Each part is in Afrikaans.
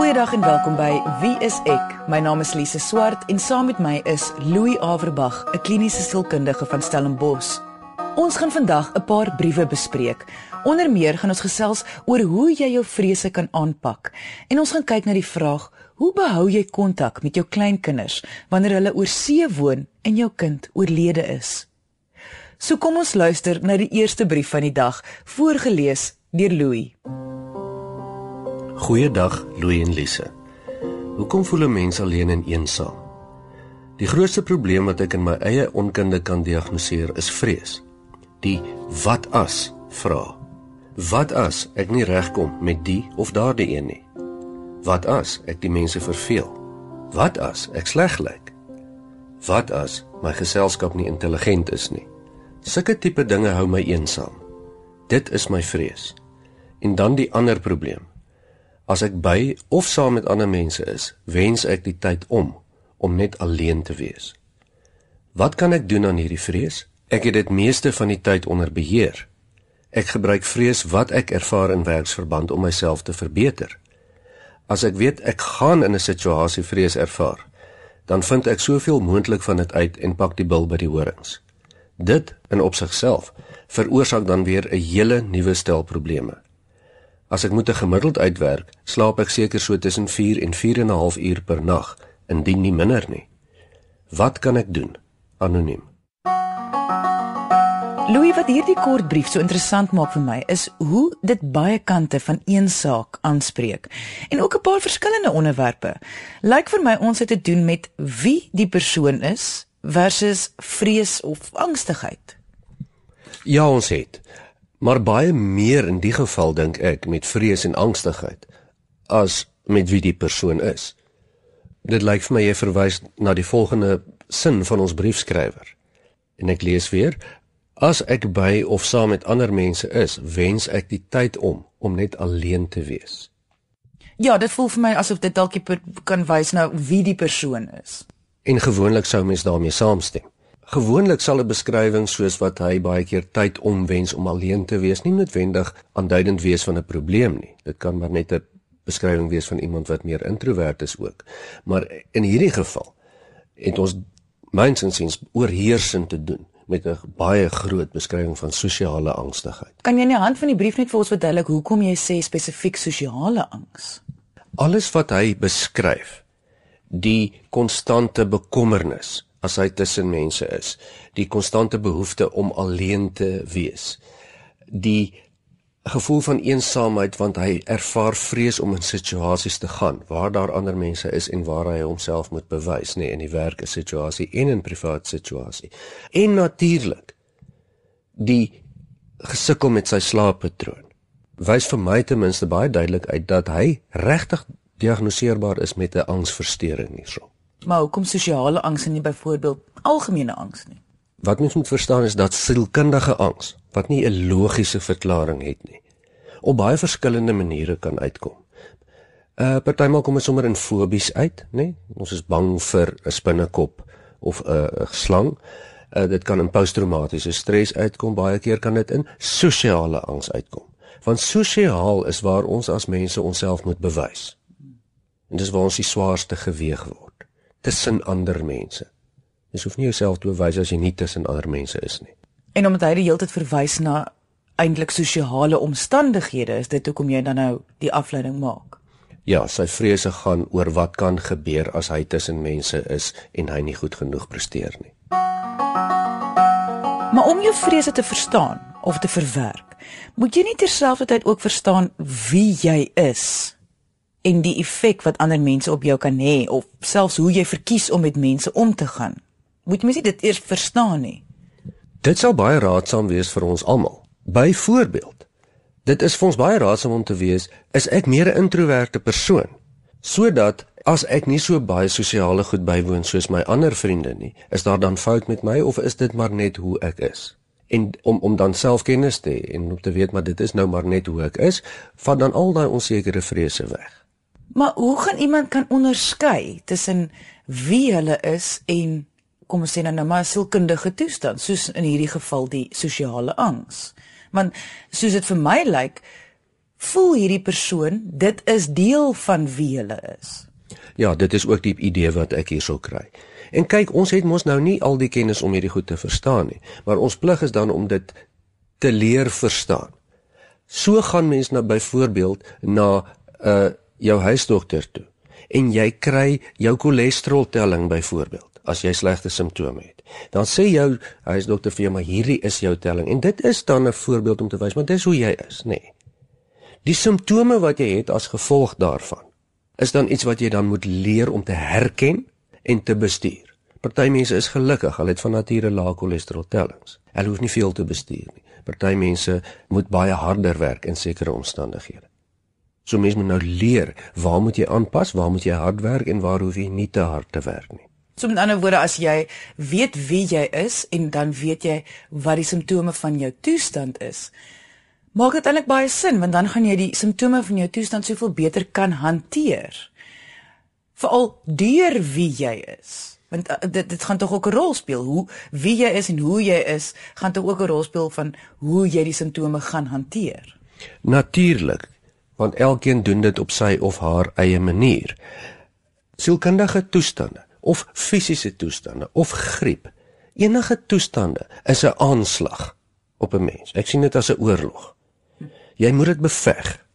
Goeiedag en welkom by Wie is ek? My naam is Lise Swart en saam met my is Louis Averbag, 'n kliniese sielkundige van Stellenbosch. Ons gaan vandag 'n paar briewe bespreek. Onder meer gaan ons gesels oor hoe jy jou vrese kan aanpak en ons gaan kyk na die vraag: Hoe behou jy kontak met jou kleinkinders wanneer hulle oor see woon en jou kind oorlede is? So kom ons luister na die eerste brief van die dag, voorgeles deur Louis. Goeiedag, Louis en Lise. Hoekom voel 'n mens alleen en eensaam? Die grootste probleem wat ek in my eie onkunde kan diagnoseer is vrees. Die wat as vra. Wat as ek nie regkom met die of daardie een nie? Wat as ek die mense verveel? Wat as ek sleg lyk? Wat as my geselskap nie intelligent is nie? Sulke tipe dinge hou my eensaam. Dit is my vrees. En dan die ander probleem. As ek by of saam met ander mense is, wens ek die tyd om om net alleen te wees. Wat kan ek doen aan hierdie vrees? Ek het dit meeste van die tyd onder beheer. Ek gebruik vrees wat ek ervaar in werksverband om myself te verbeter. As ek weet ek gaan in 'n situasie vrees ervaar, dan vind ek soveel moontlik van dit uit en pak die bil by die horings. Dit in op sigself veroorsaak dan weer 'n hele nuwe stel probleme. As ek moet 'n gemiddeld uitwerk, slaap ek seker so tussen 4 en 4 en 'n half uur per nag, indien nie minder nie. Wat kan ek doen? Anoniem. Louis wat hierdie kort brief so interessant maak vir my is hoe dit baie kante van een saak aanspreek en ook 'n paar verskillende onderwerpe. Lyk vir my ons het te doen met wie die persoon is versus vrees of angstigheid. Ja, ons het maar baie meer in die geval dink ek met vrees en angstigheid as met wie die persoon is. Dit lyk vir my jy verwys na die volgende sin van ons briefskrywer. En ek lees weer: As ek by of saam met ander mense is, wens ek die tyd om om net alleen te wees. Ja, dit voel vir my asof dit dalk kan wys nou wie die persoon is. En gewoonlik sou mens daarmee saamstem. Gewoonlik sal 'n beskrywing soos wat hy baie keer tyd omwens om alleen te wees nie noodwendig aanduidend wees van 'n probleem nie. Dit kan maar net 'n beskrywing wees van iemand wat meer introvert is ook. Maar in hierdie geval het ons myns en siens oorheersend te doen met 'n baie groot beskrywing van sosiale angstigheid. Kan jy in die hand van die brief net vir ons verduidelik hoekom jy sê spesifiek sosiale angs? Alles wat hy beskryf, die konstante bekommernis as hy tussen mense is, die konstante behoefte om alleen te wees. Die gevoel van eensaamheid want hy ervaar vrees om in situasies te gaan waar daar ander mense is en waar hy homself moet bewys, nê, nee, in die werk situasie en in privaat situasie. En natuurlik die gesukkel met sy slaappatroon. Wys vir my ten minste baie duidelik uit dat hy regtig diagnoseerbaar is met 'n angsversteuring hierso. Maar hoekom sosiale angs en nie byvoorbeeld algemene angs nie? Wat mens moet verstaan is dat sielkundige angs wat nie 'n logiese verklaring het nie, op baie verskillende maniere kan uitkom. Uh partymal kom ons sommer in fobies uit, nê? Ons is bang vir 'n spinnekop of 'n uh, slang. Uh dit kan in posttraumatiese stres uitkom, baie keer kan dit in sosiale angs uitkom. Want sosiaal is waar ons as mense onsself moet bewys. En dis waar ons die swaarste geweg word tussen ander mense. Jy hoef nie jouself te bewys as jy nie tussen ander mense is nie. En omdat hy die hele tyd verwys na eintlik sosiale omstandighede, is dit hoekom jy dan nou die afleiding maak. Ja, sy vrese gaan oor wat kan gebeur as hy tussen mense is en hy nie goed genoeg presteer nie. Maar om jou vrese te verstaan of te verwerk, moet jy nie terselfdertyd ook verstaan wie jy is en die effek wat ander mense op jou kan hê of selfs hoe jy verkies om met mense om te gaan. Moet mens dit eers verstaan nie. Dit sal baie raadsaam wees vir ons almal. Byvoorbeeld, dit is vir ons baie raadsaam om te weet, is ek meer 'n introverte persoon sodat as ek nie so baie sosiale goed bywoon soos my ander vriende nie, is daar dan fout met my of is dit maar net hoe ek is? En om om dan selfkennis te hê en om te weet maar dit is nou maar net hoe ek is, vat dan al daai onsekere vrese weg. Maar hoe gaan iemand kan onderskei tussen wie hulle is en kom ons sê nou maar sielkundige toestand, soos in hierdie geval die sosiale angs? Want soos dit vir my lyk, voel hierdie persoon dit is deel van wie hulle is. Ja, dit is ook die idee wat ek hierso kry. En kyk, ons het mos nou nie al die kennis om hierdie goed te verstaan nie, maar ons plig is dan om dit te leer verstaan. So gaan mens nou byvoorbeeld na 'n uh, jou huisdokter toe en jy kry jou cholesterol telling byvoorbeeld as jy slegte simptome het. Dan sê jou huisdokter vir jou maar hierdie is jou telling en dit is dan 'n voorbeeld om te wys want dit is hoe jy is, nê. Nee. Die simptome wat jy het as gevolg daarvan is dan iets wat jy dan moet leer om te herken en te bestuur. Party mense is gelukkig, hulle het van nature lae cholesterol tellings. Hulle hoef nie veel te bestuur nie. Party mense moet baie harder werk in sekere omstandighede. So mense moet nou leer, waar moet jy aanpas, waar moet jy hard werk en waar hoef jy nie te hard te werk nie. So met ander woorde as jy weet wie jy is en dan weet jy wat die simptome van jou toestand is, maak dit eintlik baie sin want dan gaan jy die simptome van jou toestand soveel beter kan hanteer. Veral deur wie jy is. Want uh, dit dit gaan tog ook 'n rol speel hoe wie jy is en hoe jy is gaan tog ook 'n rol speel van hoe jy die simptome gaan hanteer. Natuurlik, want elkeen doen dit op sy of haar eie manier. Sielkundige toestande of fisiese toestande of griep, enige toestande is 'n aanslag op 'n mens. Ek sien dit as 'n oorlog. Jy moet dit beveg.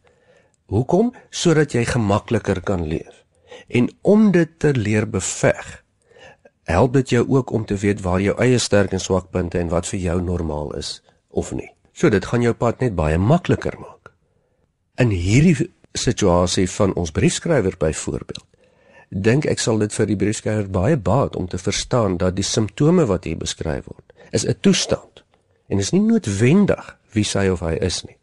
Hoekom? Sodat jy gemakliker kan leef. En om dit te leer beveg, help dit jou ook om te weet waar jou eie sterk en swak punte en wat vir jou normaal is of nie. So dit gaan jou pad net baie makliker maak. In hierdie situasie van ons briefskrywer byvoorbeeld, dink ek sal dit vir die briefskrywer baie baat om te verstaan dat die simptome wat hier beskryf word, is 'n toestand en is nie noodwendig wie sy of hy is nie.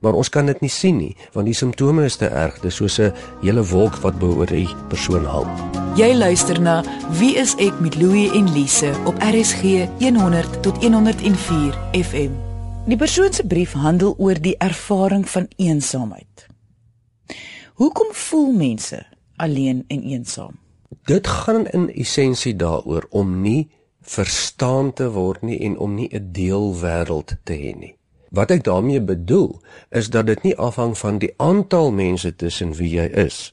Maar ons kan dit nie sien nie want die simptome is te erg. Dis soos 'n hele wolk wat bo oor die persoon hang. Jy luister na wie is ek met Louie en Lise op RSG 100 tot 104 FM die persoon se brief handel oor die ervaring van eensaamheid hoekom voel mense alleen en eensaam dit gaan in essensie daaroor om nie verstaan te word nie en om nie 'n deelwêreld te hê nie Wat ek daarmee bedoel is dat dit nie afhang van die aantal mense tussen wie jy is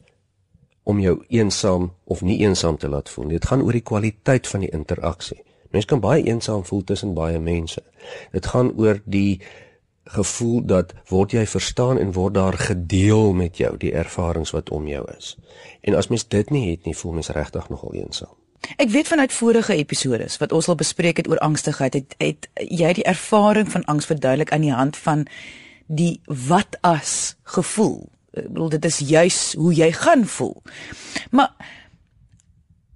om jou eensaam of nie eensaam te laat voel. Dit gaan oor die kwaliteit van die interaksie. Mense kan baie eensaam voel tussen baie mense. Dit gaan oor die gevoel dat word jy verstaan en word daar gedeel met jou die ervarings wat om jou is. En as mens dit nie het nie, voel mens regtig nogal eensaam. Ek weet vanuit vorige episode wat ons al bespreek het oor angstigheid, het, het jy die ervaring van angs verduidelik aan die hand van die wat as gevoel. Ek bedoel dit is juis hoe jy gaan voel. Maar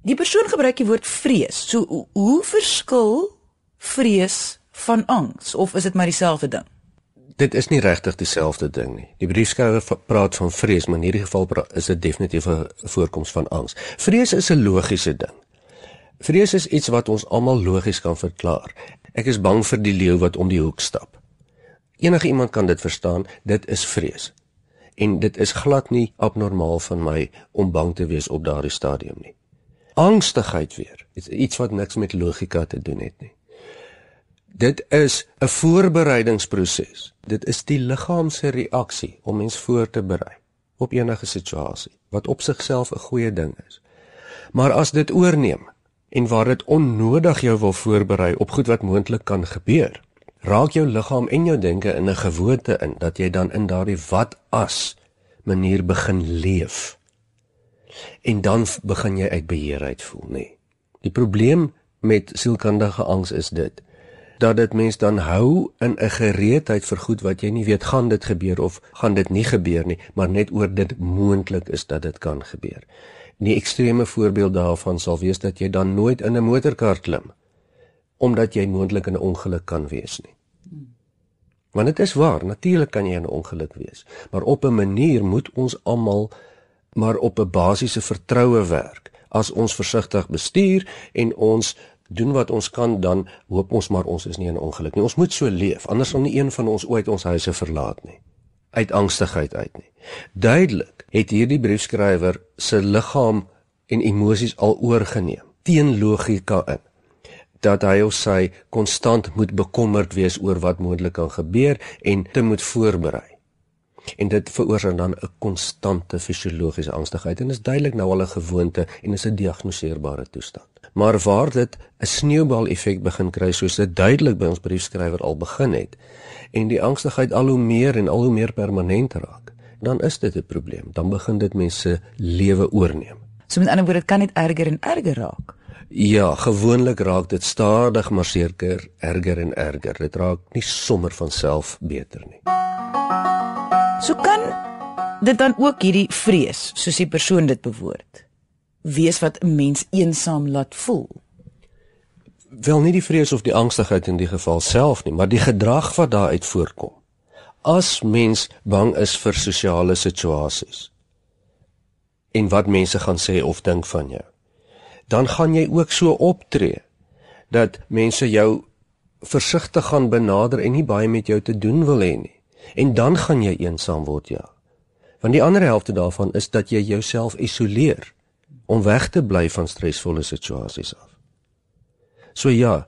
die persoon gebruik die woord vrees. So hoe, verskil vrees van angs of is dit maar dieselfde ding? Dit is nie regtig dieselfde ding nie. Die briefskrywer praat van vrees, maar in hierdie geval is dit definitief 'n voorkoms van angs. Vrees is 'n logiese ding. Vrees is iets wat ons almal logies kan verklaar. Ek is bang vir die leeu wat om die hoek stap. Enige iemand kan dit verstaan, dit is vrees. En dit is glad nie abnormaal van my om bang te wees op daardie stadium nie. Angstigheid weer, is iets wat niks met logika te doen het nie. Dit is 'n voorbereidingsproses. Dit is die liggaam se reaksie om mens voor te berei op enige situasie wat op sigself 'n goeie ding is. Maar as dit oorneem en waar dit onnodig jou wil voorberei op goed wat moontlik kan gebeur. Raak jou liggaam en jou denke in 'n gewoonte in dat jy dan in daardie wat as manier begin leef. En dan begin jy uit beheer uit voel, nê. Nee. Die probleem met sielkundige angs is dit dat dit mens dan hou in 'n gereedheid vir goed wat jy nie weet gaan dit gebeur of gaan dit nie gebeur nie, maar net oor dit moontlik is dat dit kan gebeur. Die ekstreme voorbeeld daarvan sal wees dat jy dan nooit in 'n motorkar klim omdat jy moontlik in 'n ongeluk kan wees nie. Want dit is waar, natuurlik kan jy in 'n ongeluk wees, maar op 'n manier moet ons almal maar op 'n basiese vertroue werk. As ons versigtig bestuur en ons doen wat ons kan, dan hoop ons maar ons is nie in ongeluk nie. Ons moet so leef, anders sal nie een van ons ooit ons huise verlaat nie uit angstigheid uit nie. Duidelik het hierdie briefskrywer se liggaam en emosies al oorgeneem teen logika in dat hy of sy konstant moet bekommerd wees oor wat moontlik kan gebeur en te moet voorberei. En dit veroorsaak dan 'n konstante fisiologiese angstigheid en is duidelik nou al 'n gewoonte en is 'n diagnoseerbare toestand. Maar waar dit 'n sneeubal effek begin kry soos dit duidelik by ons briefskrywer al begin het en die angstigheid al hoe meer en al hoe meer permanent raak, dan is dit 'n probleem. Dan begin dit mense lewe oorneem. So met ander woorde, dit kan net erger en erger raak. Ja, gewoonlik raak dit stadig maar seker erger en erger. Dit raak nie sommer van self beter nie. So kan dit dan ook hierdie vrees, soos die persoon dit bewoord, wees wat 'n mens eensaam laat voel. Wel nie die vrees of die angstigheid in die geval self nie, maar die gedrag wat daaruit voorkom. As mens bang is vir sosiale situasies en wat mense gaan sê of dink van jou dan gaan jy ook so optree dat mense jou versigtig gaan benader en nie baie met jou te doen wil hê nie. En dan gaan jy eensaam word, ja. Want die ander helfte daarvan is dat jy jouself isoleer om weg te bly van stresvolle situasies af. So ja,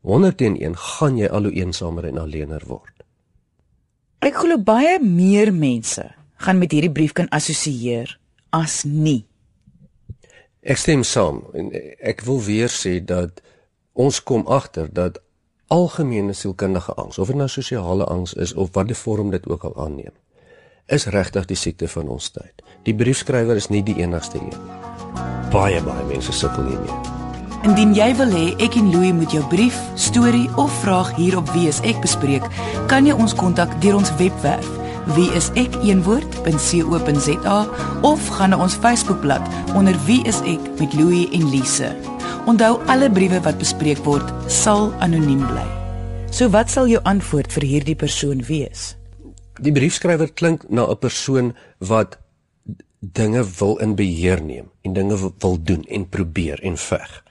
101 gaan jy al hoe eensamer en alleener word. Ek glo baie meer mense gaan met hierdie brief kan assosieer as nie. Ek stem saam en ek wil weer sê dat ons kom agter dat algemene sielkundige angs, of dit nou sosiale angs is of watter vorm dit ook al aanneem, is regtig die siekte van ons tyd. Die briefskrywer is nie die enigste een nie. Baie baie mense sukkel hiermee. Indien jy wil hê ek en Louie moet jou brief, storie of vraag hier op Wie is ek bespreek, kan jy ons kontak deur ons webwerf wie is ek een woord.co.za of gaan na ons Facebookblad onder wie is ek met Louie en Lise. Onthou alle briewe wat bespreek word sal anoniem bly. So wat sal jou antwoord vir hierdie persoon wees? Die briefskrywer klink na 'n persoon wat dinge wil in beheer neem en dinge wil doen en probeer en veg.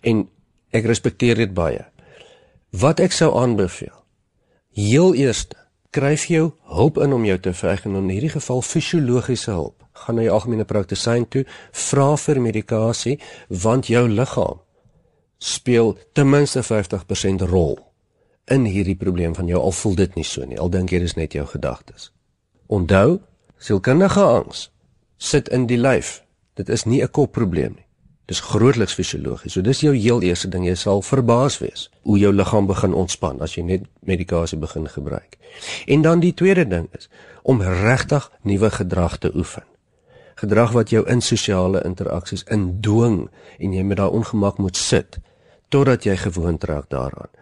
En ek respekteer dit baie. Wat ek sou aanbeveel, heel eerste skryf jou hulp in om jou te veg en in hierdie geval fisiologiese hulp. Gaan na jou algemene praktisyn toe, vra vir medikasie want jou liggaam speel ten minste 50% rol in hierdie probleem van jou al voel dit nie so nie. Al dink jy dis net jou gedagtes. Onthou, sielkundige angs sit in die lyf. Dit is nie 'n kopprobleem nie. Dis grootliks fisiologies. So dis jou heel eerste ding jy sal verbaas wees hoe jou liggaam begin ontspan as jy net medikasie begin gebruik. En dan die tweede ding is om regtig nuwe gedrag te oefen. Gedrag wat jou in sosiale interaksies indwing en jy met daai ongemak moet sit totdat jy gewoond raak daaraan.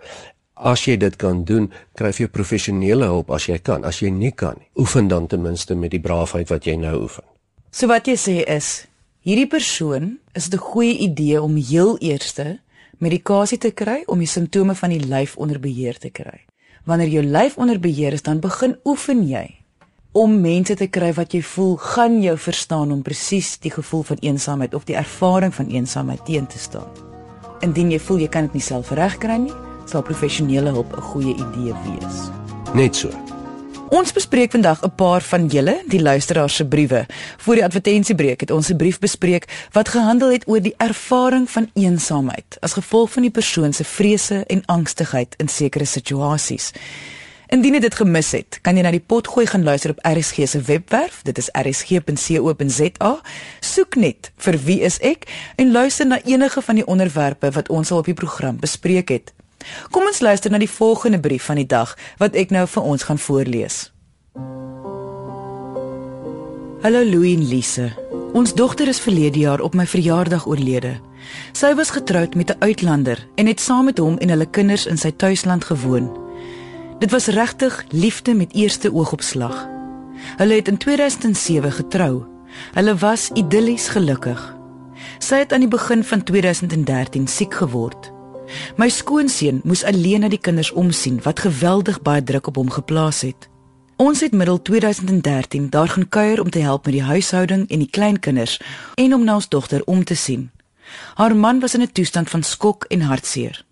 As jy dit kan doen, kry jy professionele hulp as jy kan. As jy nie kan nie, oefen dan ten minste met die braafheid wat jy nou oefen. So wat jy sê is Hierdie persoon is 'n goeie idee om heel eerste medikasie te kry om die simptome van die lyf onder beheer te kry. Wanneer jou lyf onder beheer is, dan begin oefen jy om mense te kry wat jy voel gaan jou verstaan om presies die gevoel van eensaamheid of die ervaring van eensaamheid teen te staan. Indien jy voel jy kan dit nie self regkry nie, sal professionele hulp 'n goeie idee wees. Net so. Ons bespreek vandag 'n paar van julle, die luisteraars se briewe. Voor die advertensiebreek het ons 'n brief bespreek wat gehandel het oor die ervaring van eensaamheid as gevolg van die persoon se vrese en angstigheid in sekere situasies. Indien jy dit gemis het, kan jy na die potgooi gaan luister op RSG se webwerf. Dit is rsg.co.za. Soek net vir wie is ek en luister na enige van die onderwerpe wat ons al op die program bespreek het. Kom ons luister na die volgende brief van die dag wat ek nou vir ons gaan voorlees. Hallo Louie en Lise. Ons dogter is verlede jaar op my verjaardag oorlede. Sy was getroud met 'n uitlander en het saam met hom en hulle kinders in sy tuisland gewoon. Dit was regtig liefde met eerste oogopslag. Hulle het in 2007 getrou. Hulle was idillies gelukkig. Sy het aan die begin van 2013 siek geword. My skoonseun moes alleen na die kinders omsien wat geweldig baie druk op hom geplaas het. Ons het middel 2013 daar gaan kuier om te help met die huishouding en die kleinkinders en om na ons dogter om te sien. Haar man was in 'n toestand van skok en hartseer.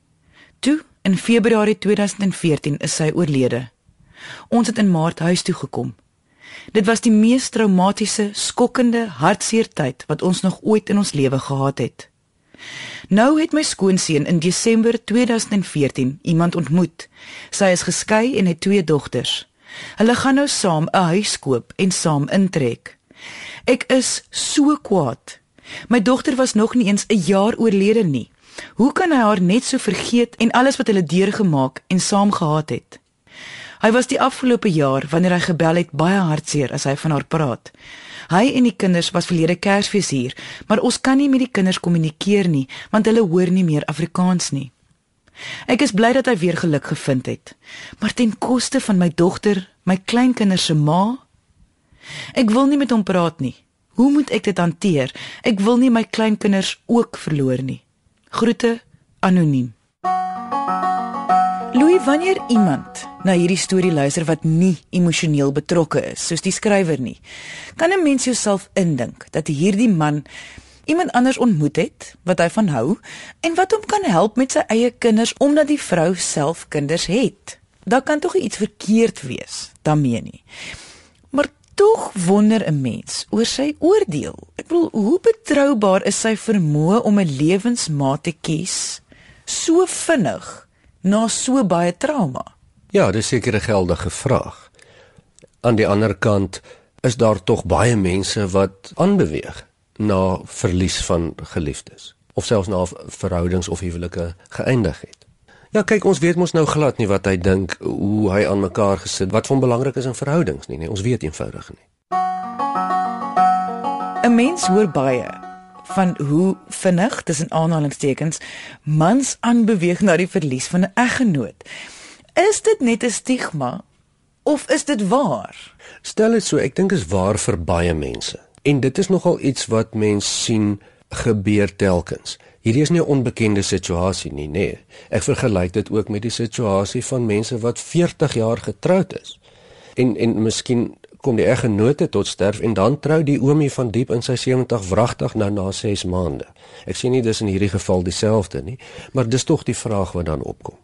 Toe, in Februarie 2014 is sy oorlede. Ons het in Maart huis toe gekom. Dit was die mees traumatiese, skokkende, hartseer tyd wat ons nog ooit in ons lewe gehad het. Nou het my skoonseun in Desember 2014 iemand ontmoet. Sy is geskei en het twee dogters. Hulle gaan nou saam 'n huis koop en saam intrek. Ek is so kwaad. My dogter was nog nie eens 'n jaar oorlede nie. Hoe kan hy haar net so vergeet en alles wat hulle deurgemaak en saam gehad het? Hy was die afgelope jaar wanneer hy gebel het baie hartseer as hy van haar praat. Hy en die kinders was verlede Kersfees hier, maar ons kan nie met die kinders kommunikeer nie want hulle hoor nie meer Afrikaans nie. Ek is bly dat hy weer geluk gevind het, maar ten koste van my dogter, my kleinkinders se ma. Ek wil nie met hom praat nie. Hoe moet ek dit hanteer? Ek wil nie my kleinkinders ook verloor nie. Groete anoniem. Louis, wanneer iemand na hierdie storie luister wat nie emosioneel betrokke is, soos die skrywer nie, kan 'n mens jouself indink dat hierdie man iemand anders ontmoet het wat hy van hou en wat hom kan help met sy eie kinders omdat die vrou self kinders het. Daar kan tog iets verkeerd wees daarmee nie. Maar tog wonder 'n mens oor sy oordeel. Ek bedoel, hoe betroubaar is sy vermoë om 'n lewensmaat te kies so vinnig na so baie trauma? Ja, dis seker 'n geldige vraag. Aan die ander kant is daar tog baie mense wat aanbeweeg na verlies van geliefdes of selfs na verhoudings of huwelike geëindig het. Ja, kyk, ons weet mos nou glad nie wat hy dink hoe hy aan mekaar gesit, wat van belangrik is in verhoudings nie, nee, ons weet eenvoudig nie. 'n Mens hoor baie van hoe vinnig tussen aanhalingstekens mans aanbeweeg na die verlies van 'n eggenoot. Is dit net 'n stigma of is dit waar? Stel dit so, ek dink is waar vir baie mense. En dit is nogal iets wat mense sien gebeur telkens. Hierdie is nie 'n onbekende situasie nie, nee. Ek vergelyk dit ook met die situasie van mense wat 40 jaar getroud is. En en miskien kom die eggenote tot sterf en dan trou die oomie van diep in sy 70 wragtig nou na 6 maande. Ek sien nie dis in hierdie geval dieselfde nie, maar dis tog die vraag wat dan opkom.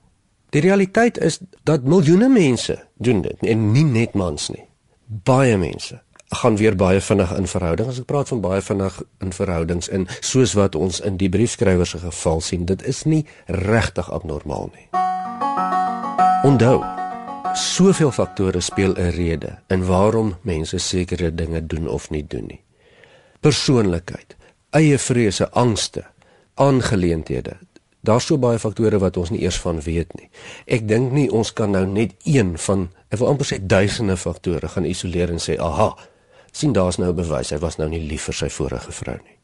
Die realiteit is dat miljoene mense doen dit en nie net mans nie. Baie mense gaan weer baie vinnig in verhoudings. Ek praat van baie vinnig in verhoudings en soos wat ons in die briefskrywer se geval sien, dit is nie regtig abnormaal nie. Onthou, soveel faktore speel 'n rede in waarom mense sekere dinge doen of nie doen nie. Persoonlikheid, eie vrese, angste, aangeleenthede. Daar's so baie faktore wat ons nie eers van weet nie. Ek dink nie ons kan nou net een van, ek wil amper sê duisende faktore gaan isoleer en sê, "Aha, sien daar's nou bewys hy was nou nie lief vir sy vorige vrou nie.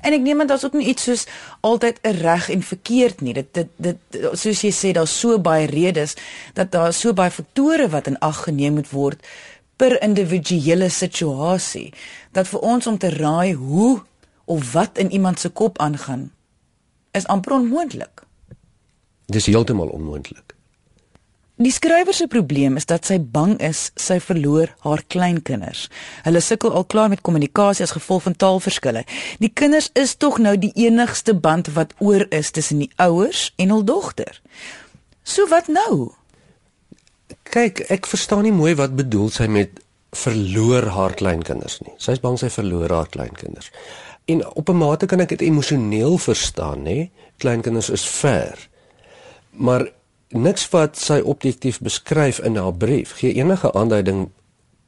En ek neem aan daar's ook nie iets soos altyd 'n reg en verkeerd nie. Dit dit dit soos jy sê daar's so baie redes dat daar so baie faktore wat in ag geneem moet word per individuele situasie dat vir ons om te raai hoe of wat in iemand se kop aangaan is amper onmoontlik. Dis heeltemal onmoontlik. Die skrywer se probleem is dat sy bang is sy verloor haar kleinkinders. Hulle sukkel al klaar met kommunikasie as gevolg van taalverskille. Die kinders is tog nou die enigste band wat oor is tussen die ouers en hul dogter. So wat nou? Kyk, ek verstaan nie mooi wat bedoel sy met verloor haar kleinkinders nie. Sy's bang sy verloor haar kleinkinders. En op 'n mate kan ek dit emosioneel verstaan, nê? Kleinkinders is ver. Maar niks wat sy objektief beskryf in haar brief gee enige aanduiding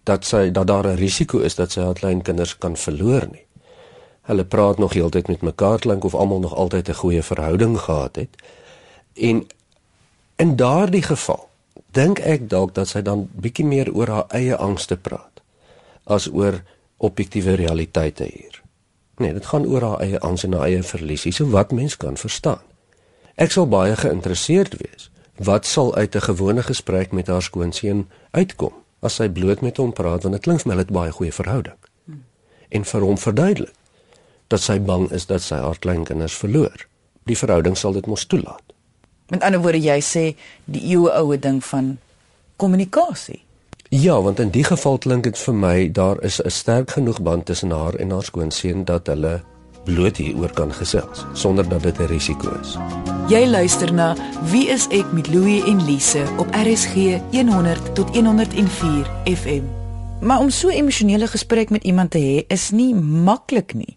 dat sy dat daar 'n risiko is dat sy haar klein kinders kan verloor nie. Hulle praat nog heeltyd met mekaar klink of almal nog altyd 'n goeie verhouding gehad het. En in daardie geval dink ek dalk dat sy dan bietjie meer oor haar eie angste praat as oor objektiewe realiteite hier. Nee, dit gaan oor haar eie angs en haar eie verlies, so wat mens kan verstaan. Ek sal baie geïnteresseerd wees wat sal uit 'n gewone gesprek met haar skoonseun uitkom as sy bloot met hom praat want dit klink vir my hulle het baie goeie verhouding. Hmm. En vir hom verduidelik dat sy bang is dat sy haar kleinkinders verloor. Die verhouding sal dit mos toelaat. Met ander woorde jy sê die eeue oue ding van kommunikasie. Ja, want in die geval klink dit vir my daar is 'n sterk genoeg band tussen haar en haar skoonseun dat hulle bloot hieroor kan gesels sonder dat dit 'n risiko is. Jy luister na Wie is ek met Louie en Lise op RSG 100 tot 104 FM. Maar om so 'n emosionele gesprek met iemand te hê is nie maklik nie.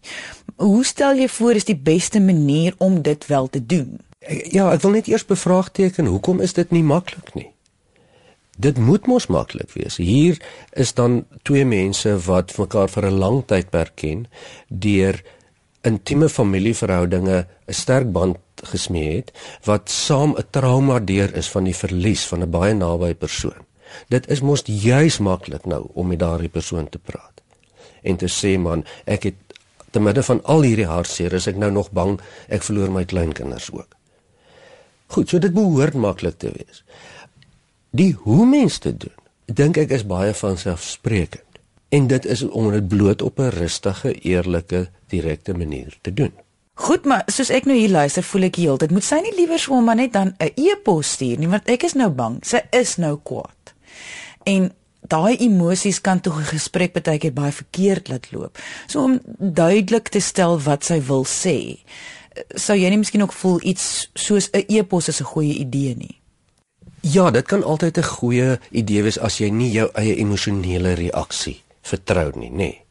Hoe stel jy voor is die beste manier om dit wel te doen? Ja, ek wil net eers bevraagteken, hoekom is dit nie maklik nie? Dit moet mos maklik wees. Hier is dan twee mense wat mekaar vir 'n lang tydperk ken deur intieme familieverhoudinge 'n sterk band gesmee het wat saam 'n trauma deur is van die verlies van 'n baie naby persoon. Dit is mos juis maklik nou om met daardie persoon te praat en te sê man, ek het te midde van al hierdie hartseer is ek nou nog bang ek verloor my kleinkinders ook. Goed, so dit behoort maklik te wees. Die hoe mens dit doen, dink ek is baie van selfsprekend. En dit is om dit bloot op 'n rustige, eerlike, direkte manier te doen. Goed, maar soos ek nou hier luister, voel ek heeltyd moet sy nie liewer hom maar net dan 'n e-pos stuur nie, want ek is nou bang. Sy is nou kwaad. En daai emosies kan tog 'n gesprek baie keer baie verkeerd laat loop. So om duidelik te stel wat sy wil sê, sou jy nie miskien ook voel iets soos 'n e-pos is 'n goeie idee nie. Ja, dit kan altyd 'n goeie idee wees as jy nie jou eie emosionele reaksie vertrou nie, nê. Nee.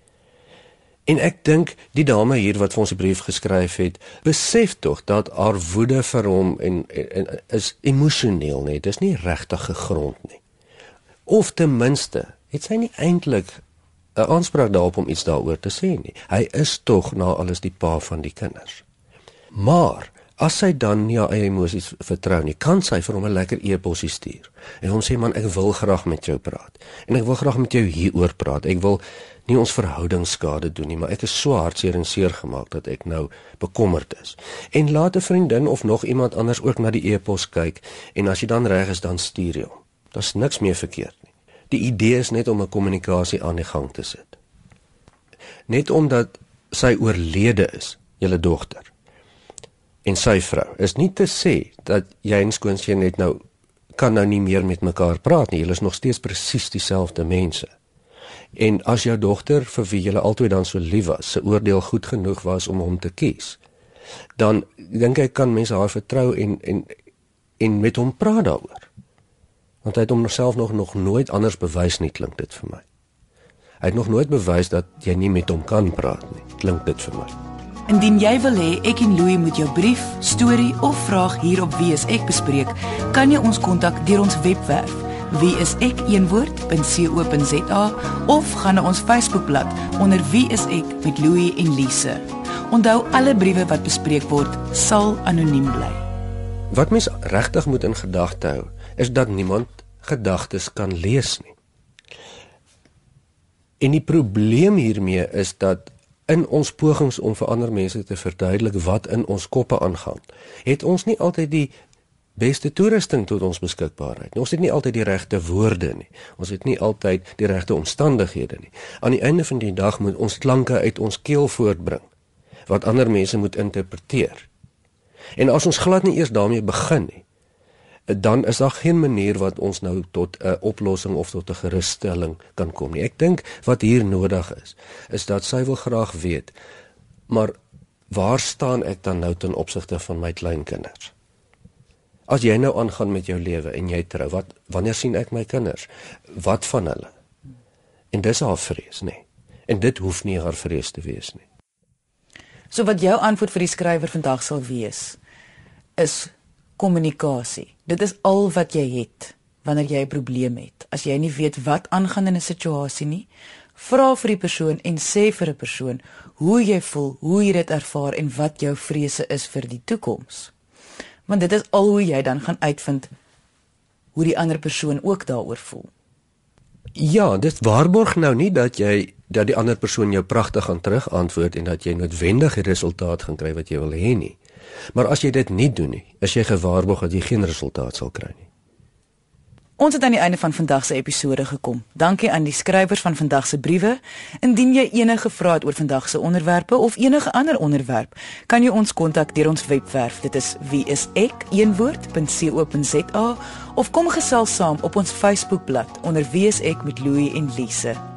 En ek dink die dame hier wat vir ons 'n brief geskryf het, besef tog dat haar woede vir hom en, en, en is emosioneel, nê. Dit is nie regtig gegrond nie. Of ten minste het sy nie eintlik 'n aanspraak daarop om iets daaroor te sê nie. Hy is tog na alles die pa van die kinders. Maar as sy dan nie haar eie emosies vertrou nie, kan sy vir hom 'n lekker e-posie stuur en hom sê man, ek wil graag met jou praat en ek wil graag met jou hieroor praat. Ek wil nie ons verhouding skade doen nie, maar ek is so hartseer en seer gemaak dat ek nou bekommerd is. En laat 'n vriendin of nog iemand anders ook na die e-pos kyk en as jy dan reg is, dan stuur jy hom. Daar's niks meer verkeerd nie. Die idee is net om 'n kommunikasie aan die gang te sit. Net omdat sy oorlede is, julle dogter en sy vrou is nie te sê dat jy en skoonseun net nou kan nou nie meer met mekaar praat nie. Julle is nog steeds presies dieselfde mense. En as jou dogter vir wie julle altyd dan so lief was, se oordeel goed genoeg was om hom te kies, dan dink ek kan mense haar vertrou en en en met hom praat daaroor. Want hy het homself nog nog nooit anders bewys nie, klink dit vir my. Hy het nog nooit bewys dat jy nie met hom kan praat nie, klink dit vir my. Indien jy wil hê ek en Louie moet jou brief, storie of vraag hier op Wie is ek bespreek, kan jy ons kontak deur ons webwerf wieisek.co.za of gaan na ons Facebookblad onder Wie is ek met Louie en Lise. Onthou alle briewe wat bespreek word sal anoniem bly. Wat mens regtig moet in gedagte hou, is dat niemand gedagtes kan lees nie. En die probleem hiermee is dat in ons pogings om vir ander mense te verduidelik wat in ons koppe aangaan, het ons nie altyd die beste toerusting tot ons beskikbaarheid. Ons het nie altyd die regte woorde nie. Ons het nie altyd die regte omstandighede nie. Aan die einde van die dag moet ons klanke uit ons keel voortbring wat ander mense moet interpreteer. En as ons glad nie eers daarmee begin nie, dan is daar geen manier wat ons nou tot 'n oplossing of tot 'n gerusstelling kan kom nie. Ek dink wat hier nodig is, is dat sy wil graag weet, maar waar staan ek dan nou ten opsigte van my kleinkinders? As jy nou aangaan met jou lewe en jy trou, wat wanneer sien ek my kinders? Wat van hulle? En dis haar vrees, nê. Nee. En dit hoef nie haar vrees te wees nie. So wat jou antwoord vir die skrywer vandag sal wees is kommunikasie. Dit is al wat jy het wanneer jy 'n probleem het. As jy nie weet wat aangaan in 'n situasie nie, vra vir die persoon en sê vir 'n persoon hoe jy voel, hoe jy dit ervaar en wat jou vrese is vir die toekoms. Want dit is al hoe jy dan gaan uitvind hoe die ander persoon ook daaroor voel. Ja, dit waarborg nou nie dat jy dat die ander persoon jou pragtig gaan terugantwoord en dat jy noodwendig die resultaat gaan kry wat jy wil hê nie. Maar as jy dit nie doen nie, is jy gewaarborg dat jy geen resultaat sal kry nie. Ons het aan die einde van vandag se episode gekom. Dankie aan die skrywers van vandag se briewe. Indien jy enige vrae het oor vandag se onderwerpe of enige ander onderwerp, kan jy ons kontak deur ons webwerf. Dit is wieisek.co.za of kom gesels saam op ons Facebookblad onder wieisek met Louie en Lise.